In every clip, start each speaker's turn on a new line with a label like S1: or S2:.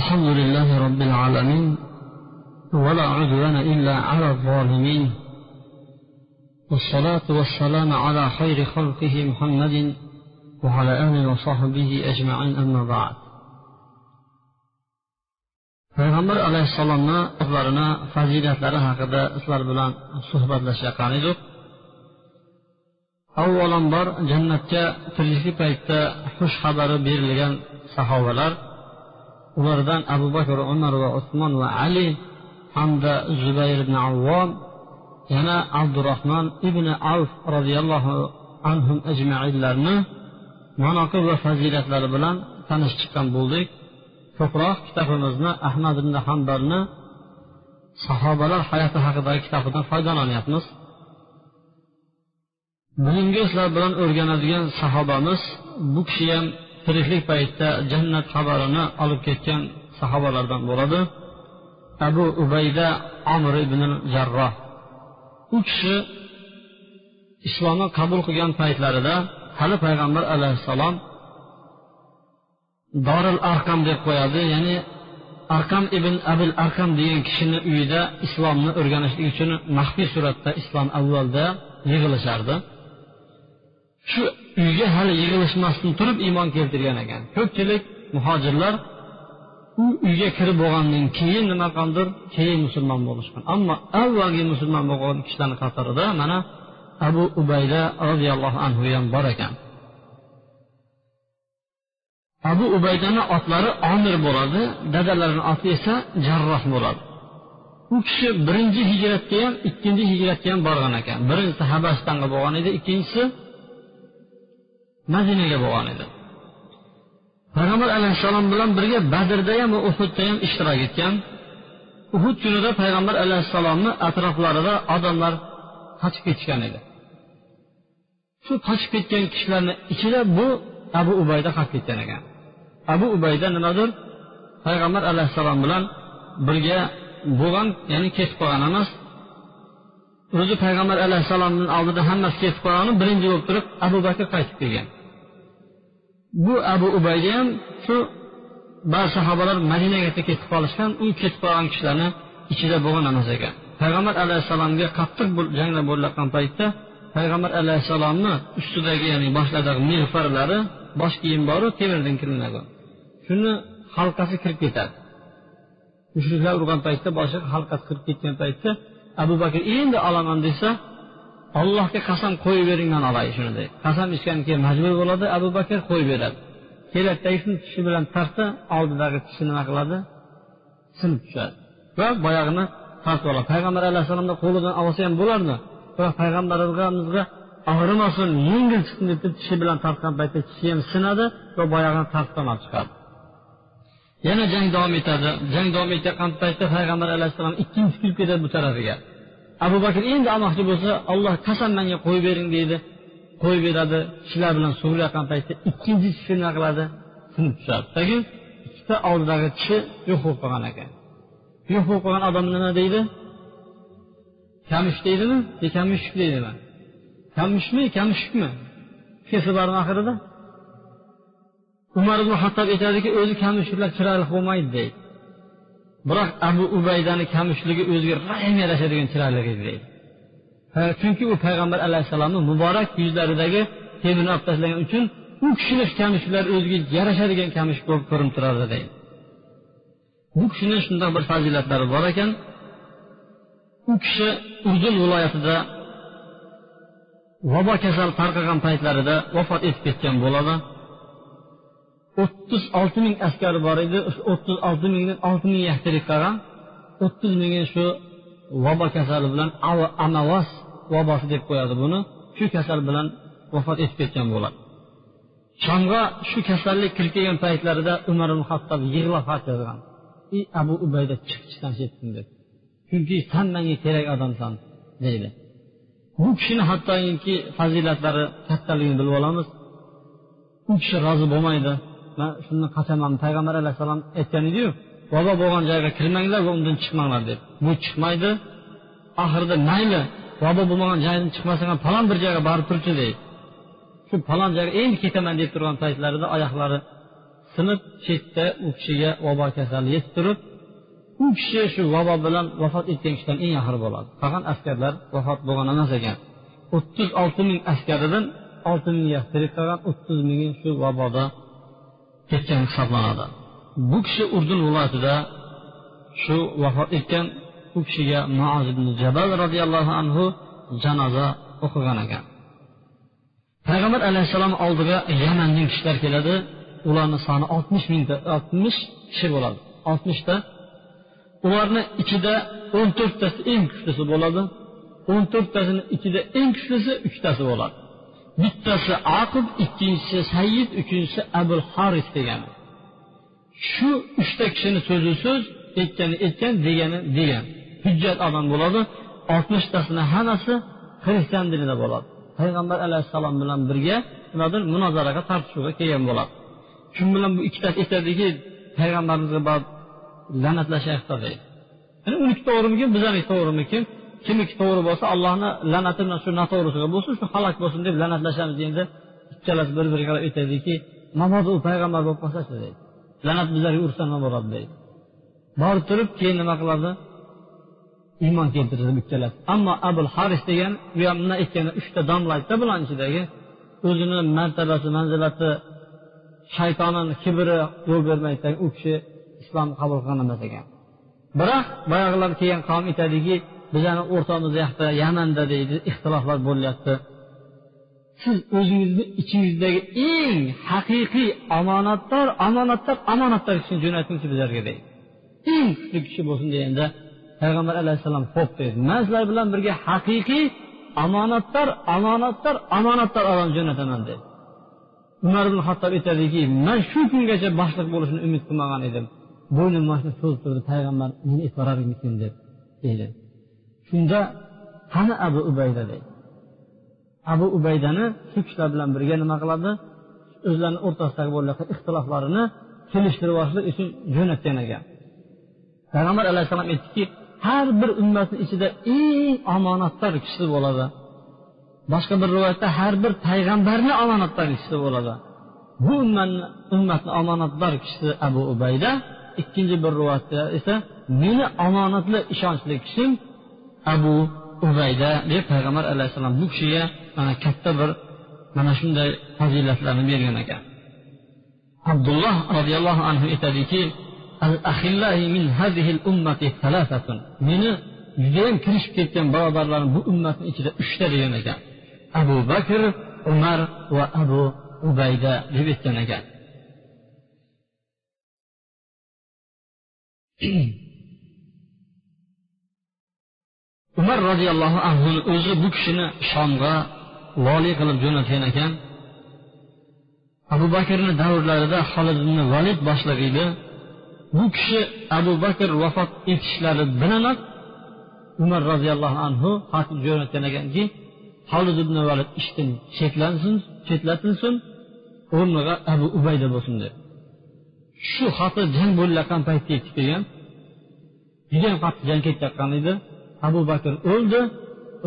S1: الحمد لله رب العالمين ولا عدوان إلا على الظالمين والصلاة والسلام على خير خلقه محمد وعلى آله وصحبه أجمعين أما بعد payg'ambar alayhissalomni o'zlarini fazilatlari haqida sizlar bilan suhbatlashayotgan edik avvalambor jannatga tiriklik paytda xush xabari berilgan sahobalar ulardan abu bakr umar va usmon va ali hamda zubayr ibn avvom yana abdurahmon ibn avf roziyallohu anhum ajmainlarni manoqib va fazilatlari bilan tanishib chiqqan bo'ldik. Ko'proq kitobimizni ahmad ibn hambalni sahobalar hayoti haqidagi kitobidan foydalanyapmiz. Bugungi sizlar bilan o'rganadigan sahobamiz bu kishi ham tiriklik paytida jannat xabarini olib ketgan sahobalardan bo'ladi. Abu ubayda amr ibn jarroh u kishi islomni qabul qilgan paytlarida hali payg'ambar alayhissalom doril arqam deb qo'yadi ya'ni arqam ibn abil arqam degan kishini uyida islomni o'rganishlik uchun maxfiy suratda islom avvalda yig'ilishardi. Shu uyga hali yig'ilishmasdan turib iymon keltirgan ekan. Ko'pchilik muhojirlar u uyga kirib bo'lgandan keyin nima qilgandir keyin musulmon bo'lishgan. Ammo avvalgi musulmon bo'lgan kishilarni qatorida mana abu ubayda roziyallohu anhu ham bor ekan. Abu ubaydani otlari omir bo'ladi dadalarini oti esa jarroh bo'ladi. U kishi birinchi hijratga ham ikkinchi hijratga ham borgan ekan. Birinchisi habasistonga bo'lgan edi ikkinchisi madinaga bo'lgan edi. Payg'ambar alayhissalom bilan birga badrda ham va uhudda ham ishtirok etgan. Uhud kunida payg'ambar alayhissalomni atroflarida odamlar qochib ketishgan edi. Shu qochib ketgan kishilarni ichida bu abu ubayda qolib ketgan ekan. Abu ubayda nimadir payg'ambar alayhissalom bilan birga bo'lgan ya'ni ketib qolgan emas. O'zi payg'ambar alayhissalomni oldida hammasi ketib qolgani birinchi bo'lib turib abu bakr qaytib kelgan. Bu abu ubayga ham shu ba'zi sahobalar madinaga ketib qolishgan u ketib qolgan kishilarni ichida bo'lgan emas ekan payg'ambar alayhissalomga qattiq janglar bo'layotgan paytda payg'ambar alayhissalomni ustidagi ya'ni boshlaridagi mehfarlari bosh kiyim boru temirdan qilinadi shuni halqasi kirib ketadi. Mushriklar urgan paytda boshi halqasi kirib ketgan paytda abu bakr endi olaman desa allohga qasam qo'yib bering man olay shuni deb qasam ichgandan keyin majbur bo'ladi abu bakr qo'yib beradi. Keladida shuni tishi bilan tartsa oldidagi tishi nima qiladi? Sinib tushadi. Va boyag'ini tortib oladi. Payg'ambar alayhissalomni qo'lidan olsa ham bo'lardi. Biroq payg'ambarimizga og'rimasin yengil chiqsin deb tishi bilan tortgan paytda tishi ham sinadi va boyag'ini tortib olib chiqadi. Yana jang davom etadi. Jang davom etayotgan paytda payg'ambar alayhissalom ikkinchi kirib ketadi bu tarafiga. Abu bakr endi olmoqchi bo'lsa olloh qasam manga qo'yib bering deydi. Qo'yib beradi kishilar bilan sug'urayotgan paytda ikkinchi kishi nima qiladi? Sinib tushadi. Lekin ikkita oldidagi kishi yo'q bo'lib qolgan ekan. Yo'q bo'lib qolgan odam nima deydi? Kamish deydimi? E, Yo kamishuk deydimi kamishmi kamishukmi ikkalasi bormi oxirida? Umar ibn hattob aytadiki o'zi kamishuklar chiroyli bo'lmaydi deydi. Biroq abu ubaydani kamishligi o'ziga rahm yarashadigan chiroyli edi. Deydi chunki u payg'ambar alayhissalomni muborak yuzlaridagi temirni olib tashlagan uchun u kishini kamishliklari o'ziga yarashadigan kamish bo'lib ko'rinib turardi deydi. Bu kishini shundoq bir fazilatlari bor ekan. U kishi uzun viloyatida vabo kasal tarqagan paytlarida vafot etib ketgan bo'ladi. O'ttiz olti ming askari bor edi. o'ttiz olti mingdan olti ming yaxshilik qilgan. o'ttiz mingi shu vabo kasali bilan anavas vabosi deb qo'yadi buni. Shu kasal bilan vafot etib ketgan bo'ladi. Shomga shu kasallik kirib kelgan paytlarida umar ibn hattob yig'lab xat yozgan ey abu ubayda chiq ishdan chetdin deb chunki san menga kerak odamsan deydi. Bu kishini hattoki fazilatlari kattaligini bilib olamiz. U kishi rozi bo'lmaydi. Man shundan qachaman payg'ambar alayhissalom aytgan ediyu bobo bo'lgan joyga kirmanglar va undan chiqmanglar deb. Bu chiqmaydi oxirida mayli bobo bo'lmagan joydan chiqmasang ham falon bir joyga borib turchi deydi. Shu falon joyga endi ketaman deb turgan paytlarida oyoqlari sinib chetda u kishiga vabo kasali yetib turib u kishi shu vabo bilan vafot etgan kishidan eng yaxshi bo'ladi. Faqat askarlar vafot bo'lgan emas ekan. O'ttiz olti ming askaridan olti mingga tirik qolgan o'ttiz mingi shu vaboda ketgan hisoblanadi. Bu kishi urdun viloyatida shu vafot etgan u kishiga muoz ibn jabal roziyallohu anhu janoza o'qigan ekan. Payg'ambar alayhissalom oldiga yamandan kishilar keladi. Ularni soni oltmish mingta oltmish kishi bo'ladi. Oltmishta. Ularni ichida o'n to'rttasi eng kuchlisi bo'ladi. O'n to'rttasini ichida eng kuchlisi uchtasi bo'ladi. Bittasi aqib ikkinchisi sayyid uchinchisi abul haris degan shu uchta kishini so'zi so'z aytgani aytgan degani degan. Hujjat odam bo'ladi oltmishtasini hammasi xristian dinida bo'ladi. Payg'ambar alayhissalom bilan birga nimadir munozaraga tortishuvga kelgan bo'ladi. Shu bilan bu ikkitasi aytadiki payg'ambarimizga borib la'natlashyapti deydi. Yani uniki to'g'rimikin bizaniki to'g'rimikin kimniki to'g'ri bo'lsa allohni la'nati bilan shu noto'g'risiga bo'lsin shu halok bo'lsin deb la'natlashamiz endi ikkalasi bir biriga qarab aytadiki mabodo u payg'ambar bo'lib qolsachi? deydi. La'nat bizlarga ursa nima bo'ladi? deydi. Borib turib keyin nima qiladi? Iymon keltirdi ikkalasi ammo abul haris degan u ham bundan aytganda uchta domla aytdi bularni ichidagi o'zini martabasi manzilati shaytonini kibri yo'l bermaydi u kishi islom qabul qilgan emas ekan. Biroq boyag'ilar kelgan qavm aytadiki bizani o'rtamizda yoqda yamanda deydi ixtiloflar bo'lyapti. Siz o'zingizni ichingizdagi eng haqiqiy omonatdor omonatdor omonatdor kishini jo'natingchi bizlarga deydi. Eng kuchli kishi bo'lsin deganda payg'ambar alayhissalom ho'p deydi. Man sizlar bilan birga haqiqiy omonatdor omonatdor omonatdor odam jo'nataman dedi umar ibn hattob aytadiki man shu kungacha boshliq bo'lishini umid qilmagan edim. Bo'ynim mana shu cho'zib turdi. Payg'ambar meni aytvorarmikin deb deydi. Shunda qani abu ubayda deydi. Abu ubaydani shu kishilar bilan birga nima qiladi? O'zlarini o'rtasidagi bo'layotgan ixtiloflarini kelishtirib olishlik uchun jo'natgan ekan. Payg'ambar alayhissalom aytdiki har bir ummatni ichida eng omonatdor kishi bo'ladi. Boshqa bir rivoyatda har bir payg'ambarni omonatdor kishisi bo'ladi. Bu ummatni ummatni omonatdor kishisi abu ubayda ikkinchi bir rivoyatda esa meni omonatli ishonchli kishim abu ubayda deb payg'ambar alayhissalom bu kishiga mana katta bir mana shunday fazilatlarni bergan ekan. Abdulloh roziyallohu anhu aytadiki meni judayam kirishib ketgan birodarlarim bu ummatni ichida uchta degan ekan. Abu bakr umar va abu ubayda deb aytgan ekan. umar roziyallohu anhu o'zi bu kishini shomga voliy qilib jo'natgan ekan. Abu bakrni davrlarida halid ibn valid boshliq edi. Bu kishi abu bakr vafot etishlari bilanoq umar roziyallohu anhu xat jo'natgan ekanki holid ibn valid ishdan chetlansin chetlatilsin o'rniga abu ubayda bo'lsin deb shu xati jang bo'layotgan paytda yetib kelgan judayam qattiq jang ketayotgan edi. Abu bakr o'ldi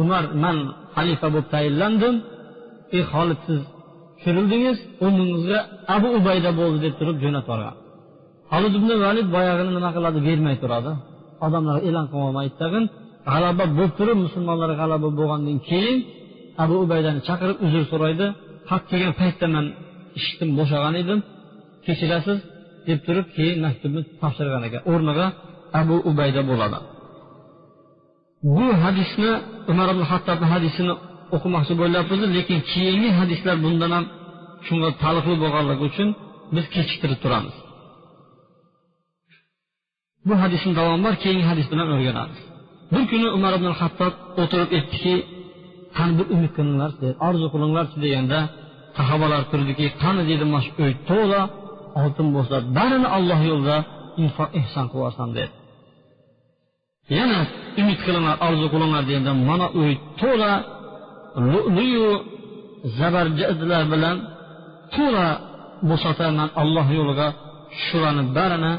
S1: umar man xalifa bo'lib tayinlandim ey holid siz tushirildingiz o'rningizga abu ubayda bo'ldi deb turib jo'natib yuborgan holid ibn valid boyag'ini nima qiladi bermay turadi. Odamlarga e'lon qilib olmaydi tag'in g'alaba bo'lib turib musulmonlarga g'alaba bo'lgandan keyin abu ubaydani chaqirib uzr so'raydi. Xat kelgan paytda man ishdan bo'shagan edim kechirasiz deb turib keyin maktubni topshirgan ekan o'rniga abu ubayda bo'ladi. Bu hadisni umar ibn hattobni hadisini o'qimoqchi bo'lyapmiz lekin keyingi hadislar bundan ham shunga taalluqli bo'lganligi uchun biz kechiktirib turamiz. Bu hadisni davomi bor keyingi hadis bilan o'rganamiz. Bir kuni umar ibn hattob o'tirib aytdiki qani bir umid qilinglarchi? orzu qilinglarchi deganda sahobalar turdiki qani dedi mana shu uy to'la oltin bo'lsa barini olloh yo'lida infoq ehson qilib yuborsam dedi. Yana umid qilinglar orzu qilinglar deganda mana uy to'la lu'luyu zabarjadlar bilan to'la bo'sataman alloh yo'liga shularni barini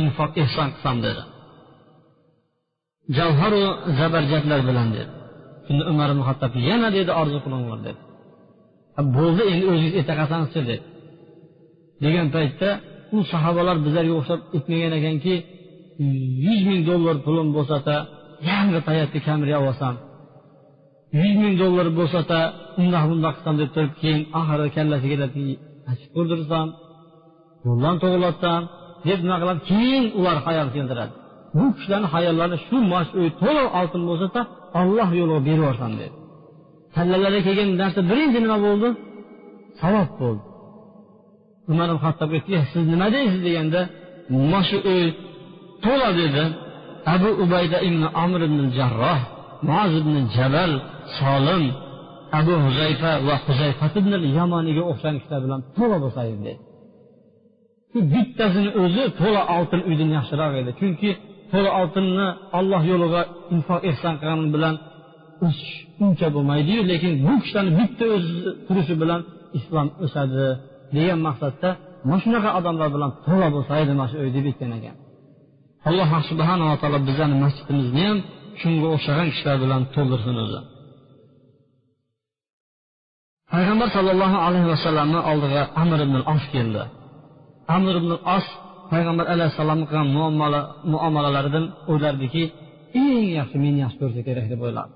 S1: infoq ehson qilsam dedi. Javharu zabarjadlar bilan dedi. Shunda umar ibn hattob yana dedi orzu qilinglar dedi. Bo'ldi endi o'zingiz ayta qolsangizchi dedi. Degan paytda u sahobalar bizlarga o'xshab aytmagan ekanki yuz ming dollar pulim bo'lsada yangi payatni kamera olsam yuz ming dollar bo'lsada undoq bundoq qilsam deb turib keyin oxiri kallasiga achib qurdirsam yo'ldan to'g'ilatsam deb nima qiladi? Keyin ular hayol keltiradi. Bu kishilarni hayollari shu mash uy to'liq oltin bo'lsada olloh yo'liga berib yuborsam dedi. Kallalariga kelgan narsa birinchi nima bo'ldi? Savob bo'ldi. Umar hattob aytdi siz nima deysiz? deganda mana shu uy to'la dedi abu ubayda ibn amr ibn jarroh moz ibn jabal solim abu huzayfa va huzayfa ibn yamaniga o'xshagan kishilar bilan to'la bo'lsa dedi. Shu bittasini o'zi to'la oltin uydan yaxshiroq edi. Chunki to'la oltinni olloh yo'liga infoq ehson qilgani bilan o'sish uncha bo'lmaydiyu lekin bu kishilarni bitta o'zi turishi bilan islom o'sadi degan maqsadda mana shunaqa odamlar bilan to'la bo'lsa edi mana shu uy deb aytgan ekan. Alloh subhanava taolo bizani masjidimizni ham shunga o'xshagan kishilar bilan to'ldirsin o'zi. Payg'ambar sollallohu alayhi vasallamni oldiga amir ibn os keldi. Amir ibn os payg'ambar alayhissalomni qilgan muomalalaridan o'ylardiki eng yaxshi meni yaxshi ko'rsa kerak deb o'yladi.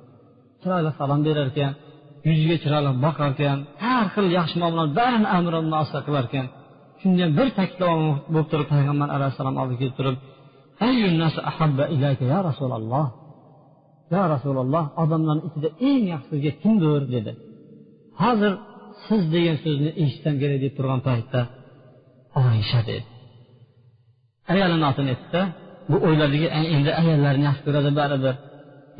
S1: Chiroyli salom berar ekan yuziga chiroyli boqar ekan har xil yaxshi muomalalarni barini amir ibn osga qilar ekan shunda bir taklif bo'lib turib payg'ambar alayhissalom oldiga kelib turib ya rasululloh ya rasululloh odamlarni ichida eng yaxshi sizga kimdir dedi. Hozir siz degan so'zni eshitsam kerak deb turgan paytda oysha dedi. Ayolini otini aytdida bu o'yladiki endi ayollarni yaxshi ko'radi baribir.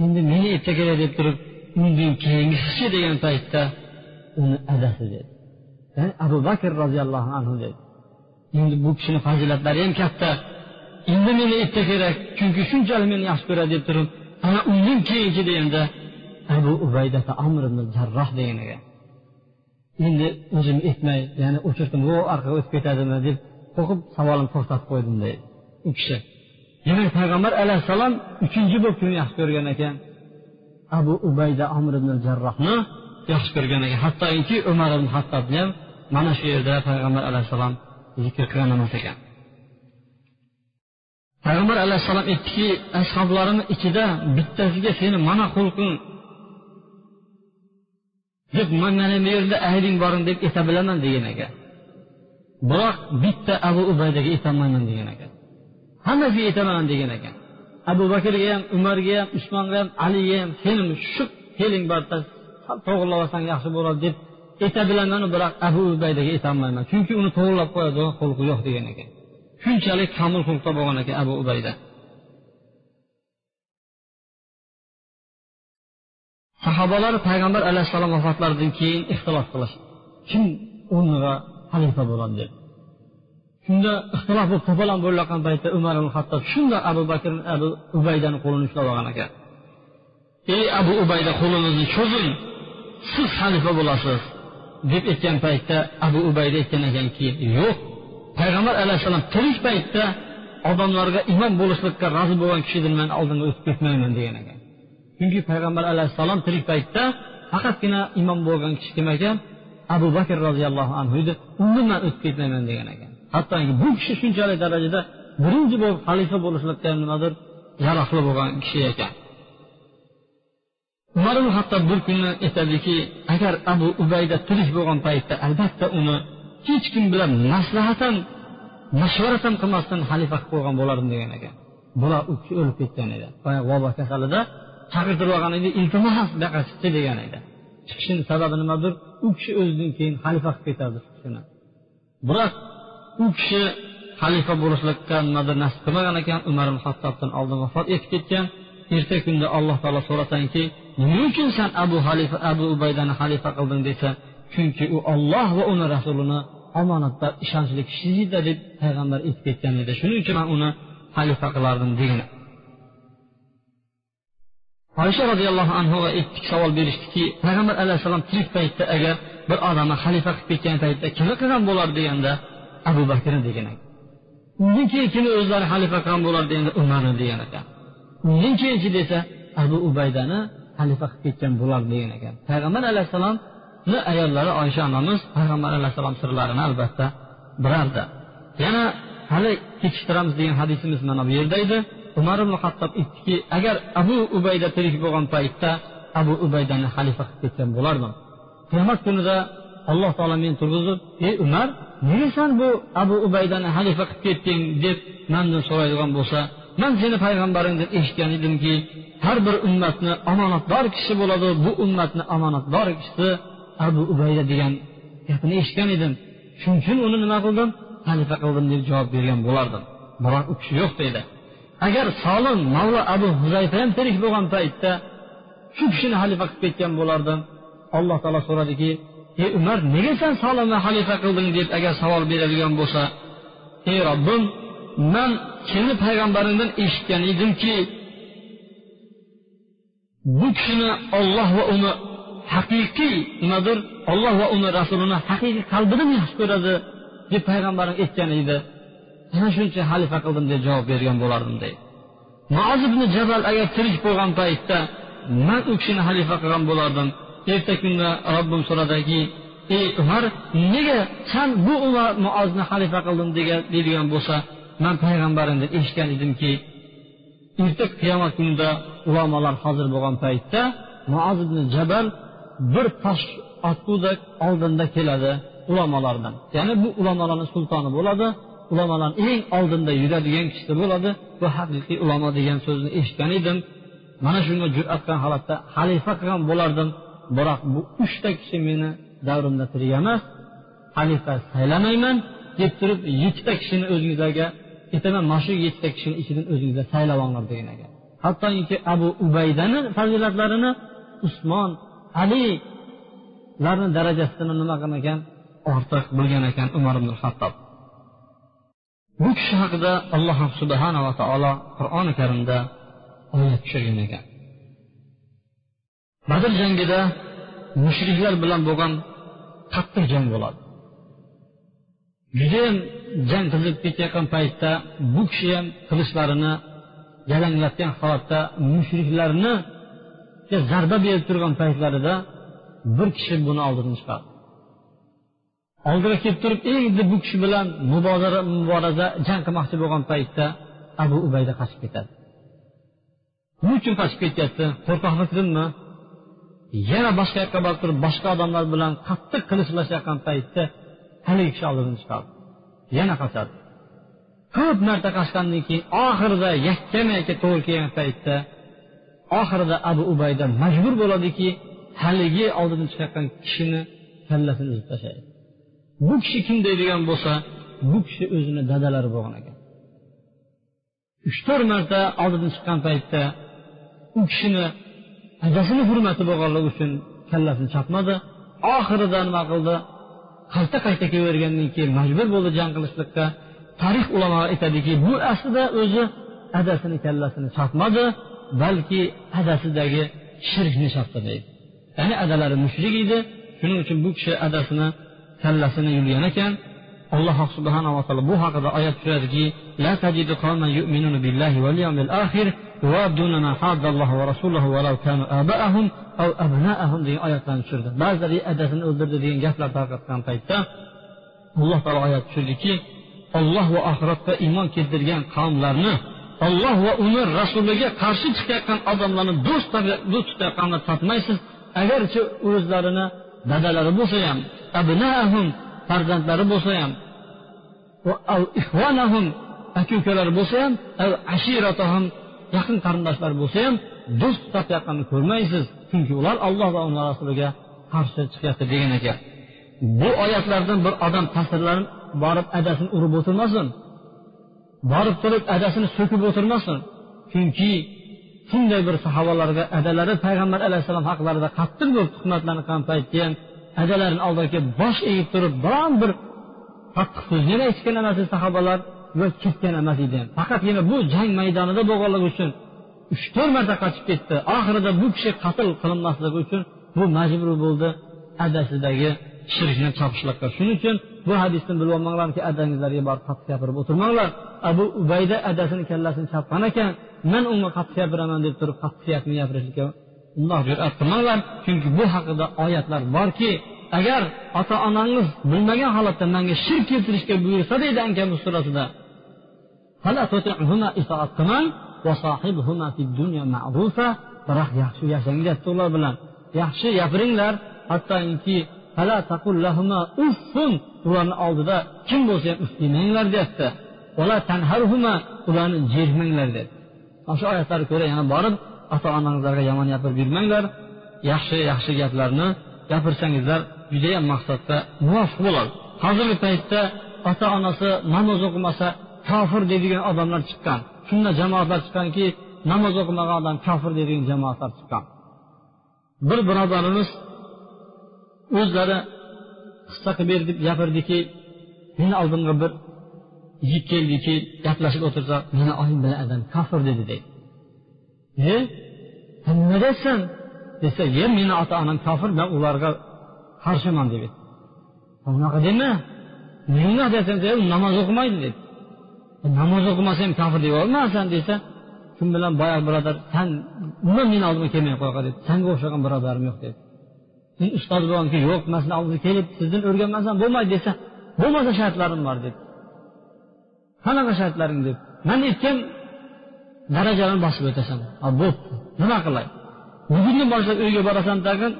S1: Endi meni aytsa kerak deb turib undan keyingisi degan paytda uni adasi dedi. Ya'ni abu bakr roziyallohu anhu dedi. Endi bu kishini fazilatlari ham katta. Endi meni aytsa kerak chunki shunchalik meni yaxshi ko'radi deb turib ana undan keyingi deganda abu ubaydata amr ibn jarroh degan ekan endi o'zim aytmay ya'ni o'chirdim u orqaga o'tib ketadimi? deb qo'rqib savolimni to'xtatib qo'ydim deydi u kishi. Demak payg'ambar alayhissalom uchinchi bo'lib kimni yaxshi ko'rgan ekan. Abu ubayda amr ibn jarrohni yaxshi ko'rgan ekan. Hattoki umar ibn hattobni ham mana shu yerda payg'ambar alayhissalom zikr qilgan emas ekan. Payg'ambar alayhissalom aytdiki ashoblarimni ichida bittasiga seni mana xulqing deb man mana bu yerda aybing boring deb ayta bilaman degan ekan biroq bitta abu ubaydaga aytolmayman degan ekan hammasiga aytaman degan ekan abu bakrga ham umarga ham usmonga ham aliga ham seni shu fe'ling bor to'g'irlab olsang yaxshi bo'ladi deb ayta bilaman biroq abu ubaydaga aytolmayman. Chunki uni to'g'irlab qo'yadigan xulqi yo'q degan ekan shunchalik komil xulqda bo'lgan ekan abu ubayda. Sahobalar payg'ambar alayhissalom vafotlaridan keyin ixtilof qilish kim o'rniga xalifa bo'ladi deb. Shunda ixtilof bo'lib to'polon bo'layotgan paytda umar ibn hattob shunda abu bakr abu ubaydani qo'lini ushlab olgan ekan. Ey abu ubayda qo'linizni cho'zing. Siz xalifa bo'lasiz deb aytgan paytda abu ubayda aytgan ekanki yo'q payg'ambar alayhissalom tirik paytda odamlarga imom bo'lishlikka rozi bo'lgan kishidan man oldinga o'tib ketmayman degan ekan. Chunki payg'ambar alayhissalom tirik paytda faqatgina imom bo'lgan kishi kim ekan? Abu bakr roziyallohu anhu edi. Undan man o'tib ketmayman degan ekan. Hattoki bu kishi shunchalik darajada birinchi bo'lib xalifa bo'lishlikka nimadir yaroqli bo'lgan kishi ekan. Umar ibn hattob bir kuni aytadiki agar abu ubayda tirik bo'lgan paytda albatta uni hech kim bilan maslahatam mashvarat ham qilmasdan xalifa qilib qo'ygan bo'lardim degan ekan. Bular u kishi o'lib ketgan edi. Boya vabo kasalida chaqirtirib olgan edi iltimos buyoqqa chiqchi degan edi. Chiqishini sababi nimadir? U kishi o'zidan keyin xalifa qilib ketardi shu kishini. Biroq u kishi xalifa bo'lishlikka nimadir nasib qilmagan ekan umar ibn hattobdan oldin vafot etib ketgan. Erta kunda alloh taolo so'rasanki nima uchun san abu halifa abu ubaydani xalifa qilding desa chunki u olloh va uni rasulini omonatda ishonchli kishi deb payg'ambar aytib ketgan edi. Shuning uchun man uni xalifa qilardim degan. Oysha roziyallohu anhuga ikki savol berishdiki payg'ambar alayhissalom tirik paytda agar bir odamni xalifa qilib ketgan paytda kimni qilgan bo'lar deganda abu bakrni degan ekan. Undan keyin kimni o'zlari xalifa qilgan bo'lar deganda umarni degan ekan. Undan keyinchi desa abu ubaydani xalifa qilib ketgan bo'lardi degan ekan. Payg'ambar alayhissalomni ayollari oysha onamiz payg'ambar alayhissalom sirlarini albatta bilardi yana hali kechiktiramiz degan hadisimiz mana bu yerda edi. Umar ibn hattob aytdiki agar abu ubayda tirik bo'lgan paytda abu ubaydani xalifa qilib ketgan bo'lardim. Qiyomat kunida alloh taolo meni turg'izib ey umar nega san bu abu ubaydani xalifa qilib ketding? deb mandan so'raydigan bo'lsa man seni payg'ambaringdan eshitgan edimki har bir ummatni omonatdor kishi bo'ladi. Bu ummatni omonatdor kishisi abu ubayda degan gapini eshitgan edim. Shuning uchun uni nima qildim? Xalifa qildim deb javob bergan bo'lardim. Biroq u kishi yo'q deydi agar solim mavlo abu huzayfa ham tirik bo'lgan paytda shu kishini xalifa qilib ketgan bo'lardim. Alloh taolo so'radiki ey umar nega sen solimni xalifa qilding? deb agar savol beradigan bo'lsa ey robbim man seni payg'ambaringdan eshitgan edimki bu kishini olloh va uni haqiqiy nimadir olloh va uni rasulini haqiqiy qalbidan yaxshi ko'radi deb payg'ambarim aytgan edi. Ana shuncha xalifa qildim deb javob bergan bo'lardim deydi. Muoz ibn jabal agar tirik bo'lgan paytda man u kishini xalifa qilgan bo'lardim. Erta kunda robbim so'radiki ey umar nega san bu umar muozni xalifa qildim degan deydigan bo'lsa man payg'ambarimdan eshitgan edimki erta qiyomat kunida ulamolar hozir bo'lgan paytda muoz ibn jabal bir tosh otgudek oldinda keladi ulamolardan. Ya'ni bu ulamolarni sultoni bo'ladi. Ulamolarni eng oldinda yuradigan kishi bo'ladi. Bu haqiqiy ulamo degan so'zni eshitgan edim. Mana shunga jur'at qilgan holatda xalifa qilgan bo'lardim. Biroq bu uchta kishi meni davrimda tirik emas xalifa saylamayman deb turib yettita kishini o'zingizlarga aytaman mana shu yettita kishini ichidan o'zingizlar saylab olinglar degan ekan. Hattoki abu ubaydani fazilatlarini usmon alilarni darajasini nima qilgan ekan? Ortiq bilgan ekan umar ibn hattob bu kishi haqida alloh subhanava taolo qur'oni karimda oyat tushirgan ekan. Badr jangida mushriklar bilan bo'lgan qattiq jang bo'ladi. Judayam jang qizib ketayotgan paytda bu kishi ham qilichlarini yalanglatgan holatda mushriklarni zarba berib turgan paytlarida bir kishi buni oldidan chiqadi oldiga kelib turib endi bu kishi bilan mubozara muboraza jang qilmoqchi bo'lgan paytda abu ubayda qochib ketadi. Nima uchun qochib ketyapti? Qo'rqoqlikdanmi yana boshqa yoqqa borib turib boshqa odamlar bilan qattiq qilichlashyotgan paytda haligi kishi oldidan chiqadi yana qochadi. Ko'p marta qochgandan keyin oxirida yakkama yakka to'g'ri kelgan paytda oxirida abu ubayda majbur bo'ladiki haligi oldidan chiqayotgan kishini kallasini uzib tashlaydi bu kishi kim deydigan bo'lsa bu kishi o'zini dadalari bo'lgan ekan. Uch to'rt marta oldidan chiqqan paytda u kishini adasini hurmati bo'lganligi uchun kallasini chopmadi oxirida nima qildi? Qayta qayta kelavergandan keyin majbur bo'ldi jang qilishlikka. Tarix ulamolar aytadiki bu aslida o'zi adasini kallasini chopmadi balki adasidagi shirkni chopdi deydi ya'ni adalari mushrik edi shuning uchun bu kishi adasini kallasini yulgan ekan alloh subhanava taolo bu haqida oyat tushiradiki لا تجد قوما يؤمنون بالله واليوم الآخر يوادون من حاد الله ورسوله ولو كانوا آباءهم أو أبناءهم degan oyatlarni tushirdi ba'zilar adasini o'ldirdi degan gaplar tarqatgan paytda alloh taolo oyat tushirdiki olloh va oxiratga iymon keltirgan qavmlarni olloh va uni rasuliga qarshi chiqayotgan odamlarni do'st tutayotganini topmaysiz agarchi o'zlarini dadalari bo'lsa ham abnahum farzandlari bo'lsa ham aka ukalari bo'lsa ham ashiratahum yaqin qarindoshlar bo'lsa ham do'st tutayotganini ko'rmaysiz. Chunki ular alloh va uni rasuliga qarshi chiqyapti degan ekan. Bu oyatlardan bir odam ta'sirlanib borib adasini urib o'tirmasin. Borib turib adasini so'kib o'tirmasin. Chunki shunday bir sahobalarga adalari payg'ambar alayhissalom haqlarida qattiq bir tuhmatlarni qilgan paytda ham adalarini oldiga kelib bosh egib turib biron bir qattiq so'zni ham aytishgan emas edi sahobalar va ketgan emas edi. Faqatgina bu jang maydonida bo'lganligi uchun uch to'rt marta qochib ketdi. Oxirida bu kishi qatl qilinmasligi uchun bu majbur bo'ldi adasidagi shirkni chopishlikqa shuning uchun bu hadisni bilib olmanglarki adangizlarga borib qattiq gapirib o'tirmanglar. Abu ubayda adasini kallasini chopgan ekan man unga qattiq gapiraman deb turib qattiq gapni gapirishlikka undoq jur'at qilmanglar chunki bu haqida oyatlar borki agar ota onangiz bilmagan holatda manga shirk keltirishga buyursa deydi ankabut surasida biroq yaxshi yashang ular bilan. Yaxshi gapiringlar hattoki ularni oldida kim bo'lsa ham uf demanglar deyapti ularni jermanglar dedi mana shu oyatlarga ko'ra yana borib ota onangizlarga yomon gapirib yurmanglar. Yaxshi yaxshi gaplarni gapirsangizlar judayam maqsadga muvofiq bo'ladi. Hozirgi paytda ota onasi namoz o'qimasa kofir deydigan odamlar chiqqan. Shunday jamoatlar chiqqanki namoz o'qimagan odam kofir deydigan jamoatlar chiqqan. Bir birodarimiz o'zlari qissa qilib deb gapirdiki meni oldimga bir yigit keldiki gaplashib o'tirsak meni oyim bilan adam kofir dedi deydi e sen nima deyapsan desa ye meni ota onam kofir man ularga qarshiman deb unaqa dema nima desam namoz o'qimaydi dedi. Namoz o'qimasa ham kofir deb olmasan desa shu bilan boyagi birodar san nima meni oldimga kelmay qo'yaqa dedi. Sanga o'xshagan birodarim yo'q dedi. Men ustoz bo'lganki yo'q man sizni oldingizga kelib sizdan o'rganmasam bo'lmaydi desa bo'lmasa shartlarim bor dedi qanaqa shartlaring deb. Man aytgan darajalarni bosib o'tasan. Bo'pti nima qilay? Bugundan boshlab uyga borasan tag'in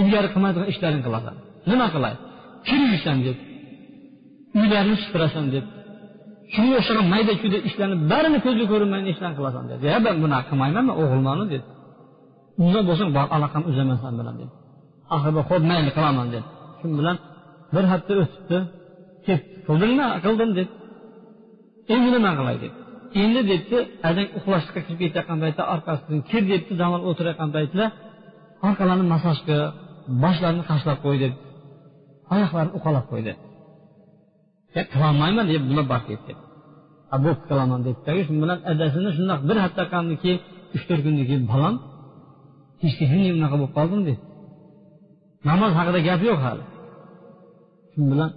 S1: ilgari qilmaydigan ishlaringni qilasan. Nima qilay? Kir yuvsan deb uylarni supurasan deb shunga o'xshagan mayda chuyda ishlarni barini ko'zga ko'rinmaydigan ishlarni qilasan dedi ya man bunaqa qilmayman man o'g'ilmanu dedi undan bo'lsang bor aloqam uzaman san bilan dedi axir ho'p mayli qilaman dedi shu bilan? Bir hafta o'tibdi. кеп қылдың ба қылдым деді енді мына қылай деді енді депті әжең ұқылаштыққа кіріп кетіп жатқан айтты арқасын кер депті жаңылып отырып жатқанды айтты да арқаларын массаж қыл қашылап қой деді аяқтарын уқалап қойды деді е қыла алмаймын деп бұлар барып кетті а болды қыла алмаймын деді дағы шұндақ бір аптақаннан кейін үш төрт күннен кейін балам кешке сен мынақа болып қалдың деді намаз хақында гәп жоқ әлі шын білемін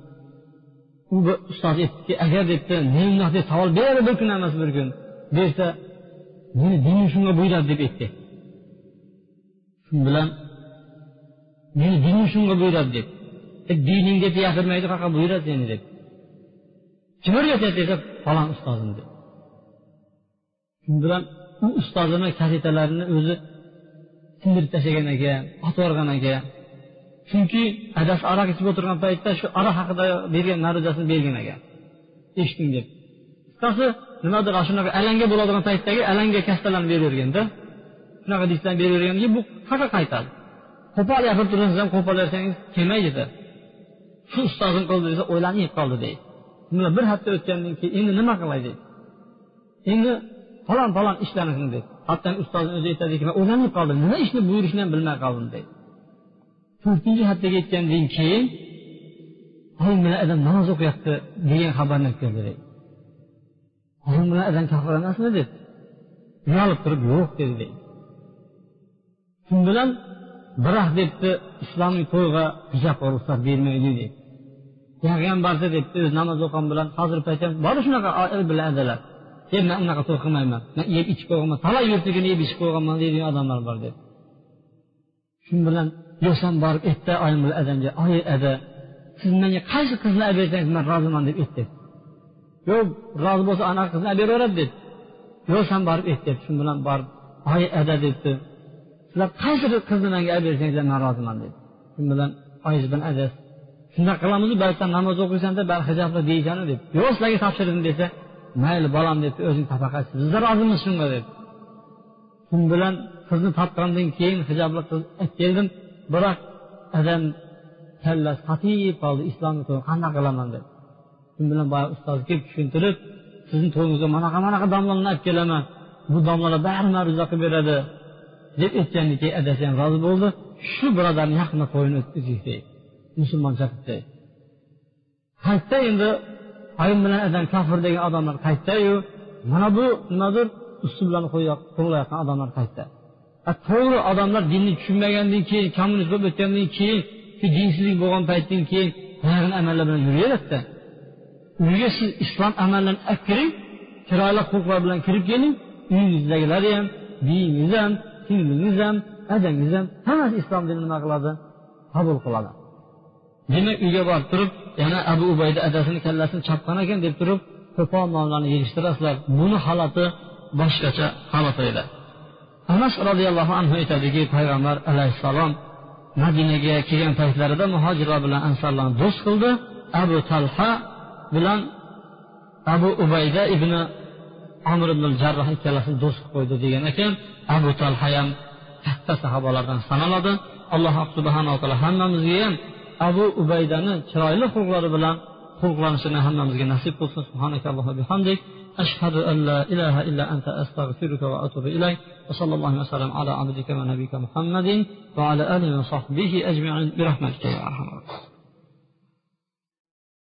S1: u ustoz aytdiki agar debdi men undoq deb savol beradi bir kun emas bir kun bersa meni dinim shunga buyuradi deb aytdi. Shu bilan meni dinim shunga buyuradi deb e, diningga gapirmaydi faqat buyuradi seni deb. Kim o'rgatyapti desa falon ustozim deb. Shu bilan u ustozini kasetalarini o'zi sindirib tashlagan ekan otib yuborgan ekan. Chunki adasi aroq ichib o'tirgan paytda shu aroq haqida bergan ma'ruzasini bergan ekan. Eshitdim deb. Qisqasi nimadir shunaqa alanga bo'ladigan paytdagi alanga kastalarni beraverganda shunaqa idishlarni beraverganki bu faqat qaytadi? Qo'pol gapirib tursangiz ham qo'pol bersangiz kelmaydi shu ustozim qildi desa o'ylanib qoldi deydi. Bir hafta o'tgandan keyin endi nima qilay deydi. Endi falon falon ishlarni qil dedi hatto ustozim o'zi aytadiki man o'ylanib qoldim. Nima ishni buyurishni ham bilmay qoldim deydi. To'rtinchi haftaga yetgandan keyin oyim bilan adam namoz o'qiyapti degan xabarni olib keldi deydi oyim bilan adam kafir emasmi? deb uyalib turib yo'q dedi. Deydi shu bilan? Biroq debdi. Islomiy to'yga hijobga ruxsat bermaydi deydi payg'ambarda debdi. O'zi namoz o'qigan bilan hozirgi paytda bor shunaqa bilan adalar. E man unaqa to'y qilmayman man yeb ichib qo'yganman. Talay yurtigini yeb ichib qo'yganman deydigan odamlar bor deb shu bilan yo'san borib aytdi oyim adamga oy ada siz menga qaysi qizni olib bersangiz man roziman deb aytdi yo'q rozi bo'lsa anaqa qizni olib beraveradi dedi yo'q san borib ayt deb shu bilan borib oy ada debdi. Sizlar qaysi qizni menga olib bersangizlar man roziman dedi shu bilan oyiz bilan adasi shunday qilamizu balki namoz o'qiysanda bari hijobli deysanu deb. Yo'q sizlarga topshirdim desa mayli bolam debdi o'zing topaqaysiz biz rozimiz shunga deb. Shu bilan qizni topgandan keyin hijobli qiz olib keldim biroq adam kallasi qatiyib qoldi islomga to'y qanday qilaman deb. Shu bilan boyagi ustoz kelib tushuntirib sizni to'yingizga manaqa manaqa domlalarni olib kelaman. Bu domlalar barini ma'ruza qilib beradi deb aytgandan keyin adasi ham rozi bo'ldi. Shu birodarni yaqinda to'yini o'tkazdik deydi musulmoncha qilib qaytda endi oyim bilan adam kofir degan odamlar qaytdayu mana bu nimadir uslublarni qo'llayotgan odamlar qaytda. To'g'ri odamlar dinni tushunmagandan keyin kommunist bo'lib o'tgandan keyin shu dinsizlik bo'lgan paytdan keyin buyog'ini amallar bilan yuraveradida uyga siz islom amallarini olib kiring chiroyli xulqlar bilan kirib keling uyingizdagilar ham biyingiz ham singlingiz ham adangiz ham hammasi islom dinini nima qiladi? Qabul qiladi. Demak uyga borib turib yana abu ubayda adasini kallasini chopgan ekan deb turib qo'pol nonlarni yig'ishtirasizlar. Buni holati boshqacha holat edi. Anas roziyallohu anhu aytadiki payg'ambar alayhissalom madinaga kelgan paytlarida muhojirlar bilan ansorlarni do'st qildi. Abu talha bilan abu ubayda ibn amr ibn jarroh ikkalasini do'st qilib qo'ydi degan ekan. Abu talha ham katta sahobalardan sanaladi. Alloh subhanaa taolo hammamizga ham abu ubaydani chiroyli xulqlari bilan xulqlanishini hammamizga nasib qilsin. Subhanakallohu bihamdik. أشهد أن لا إله إلا أنت أستغفرك وأتوب إليك وصلى الله وسلم على عبدك ونبيك محمد وعلى آله وصحبه أجمعين برحمتك يا أرحم الراحمين.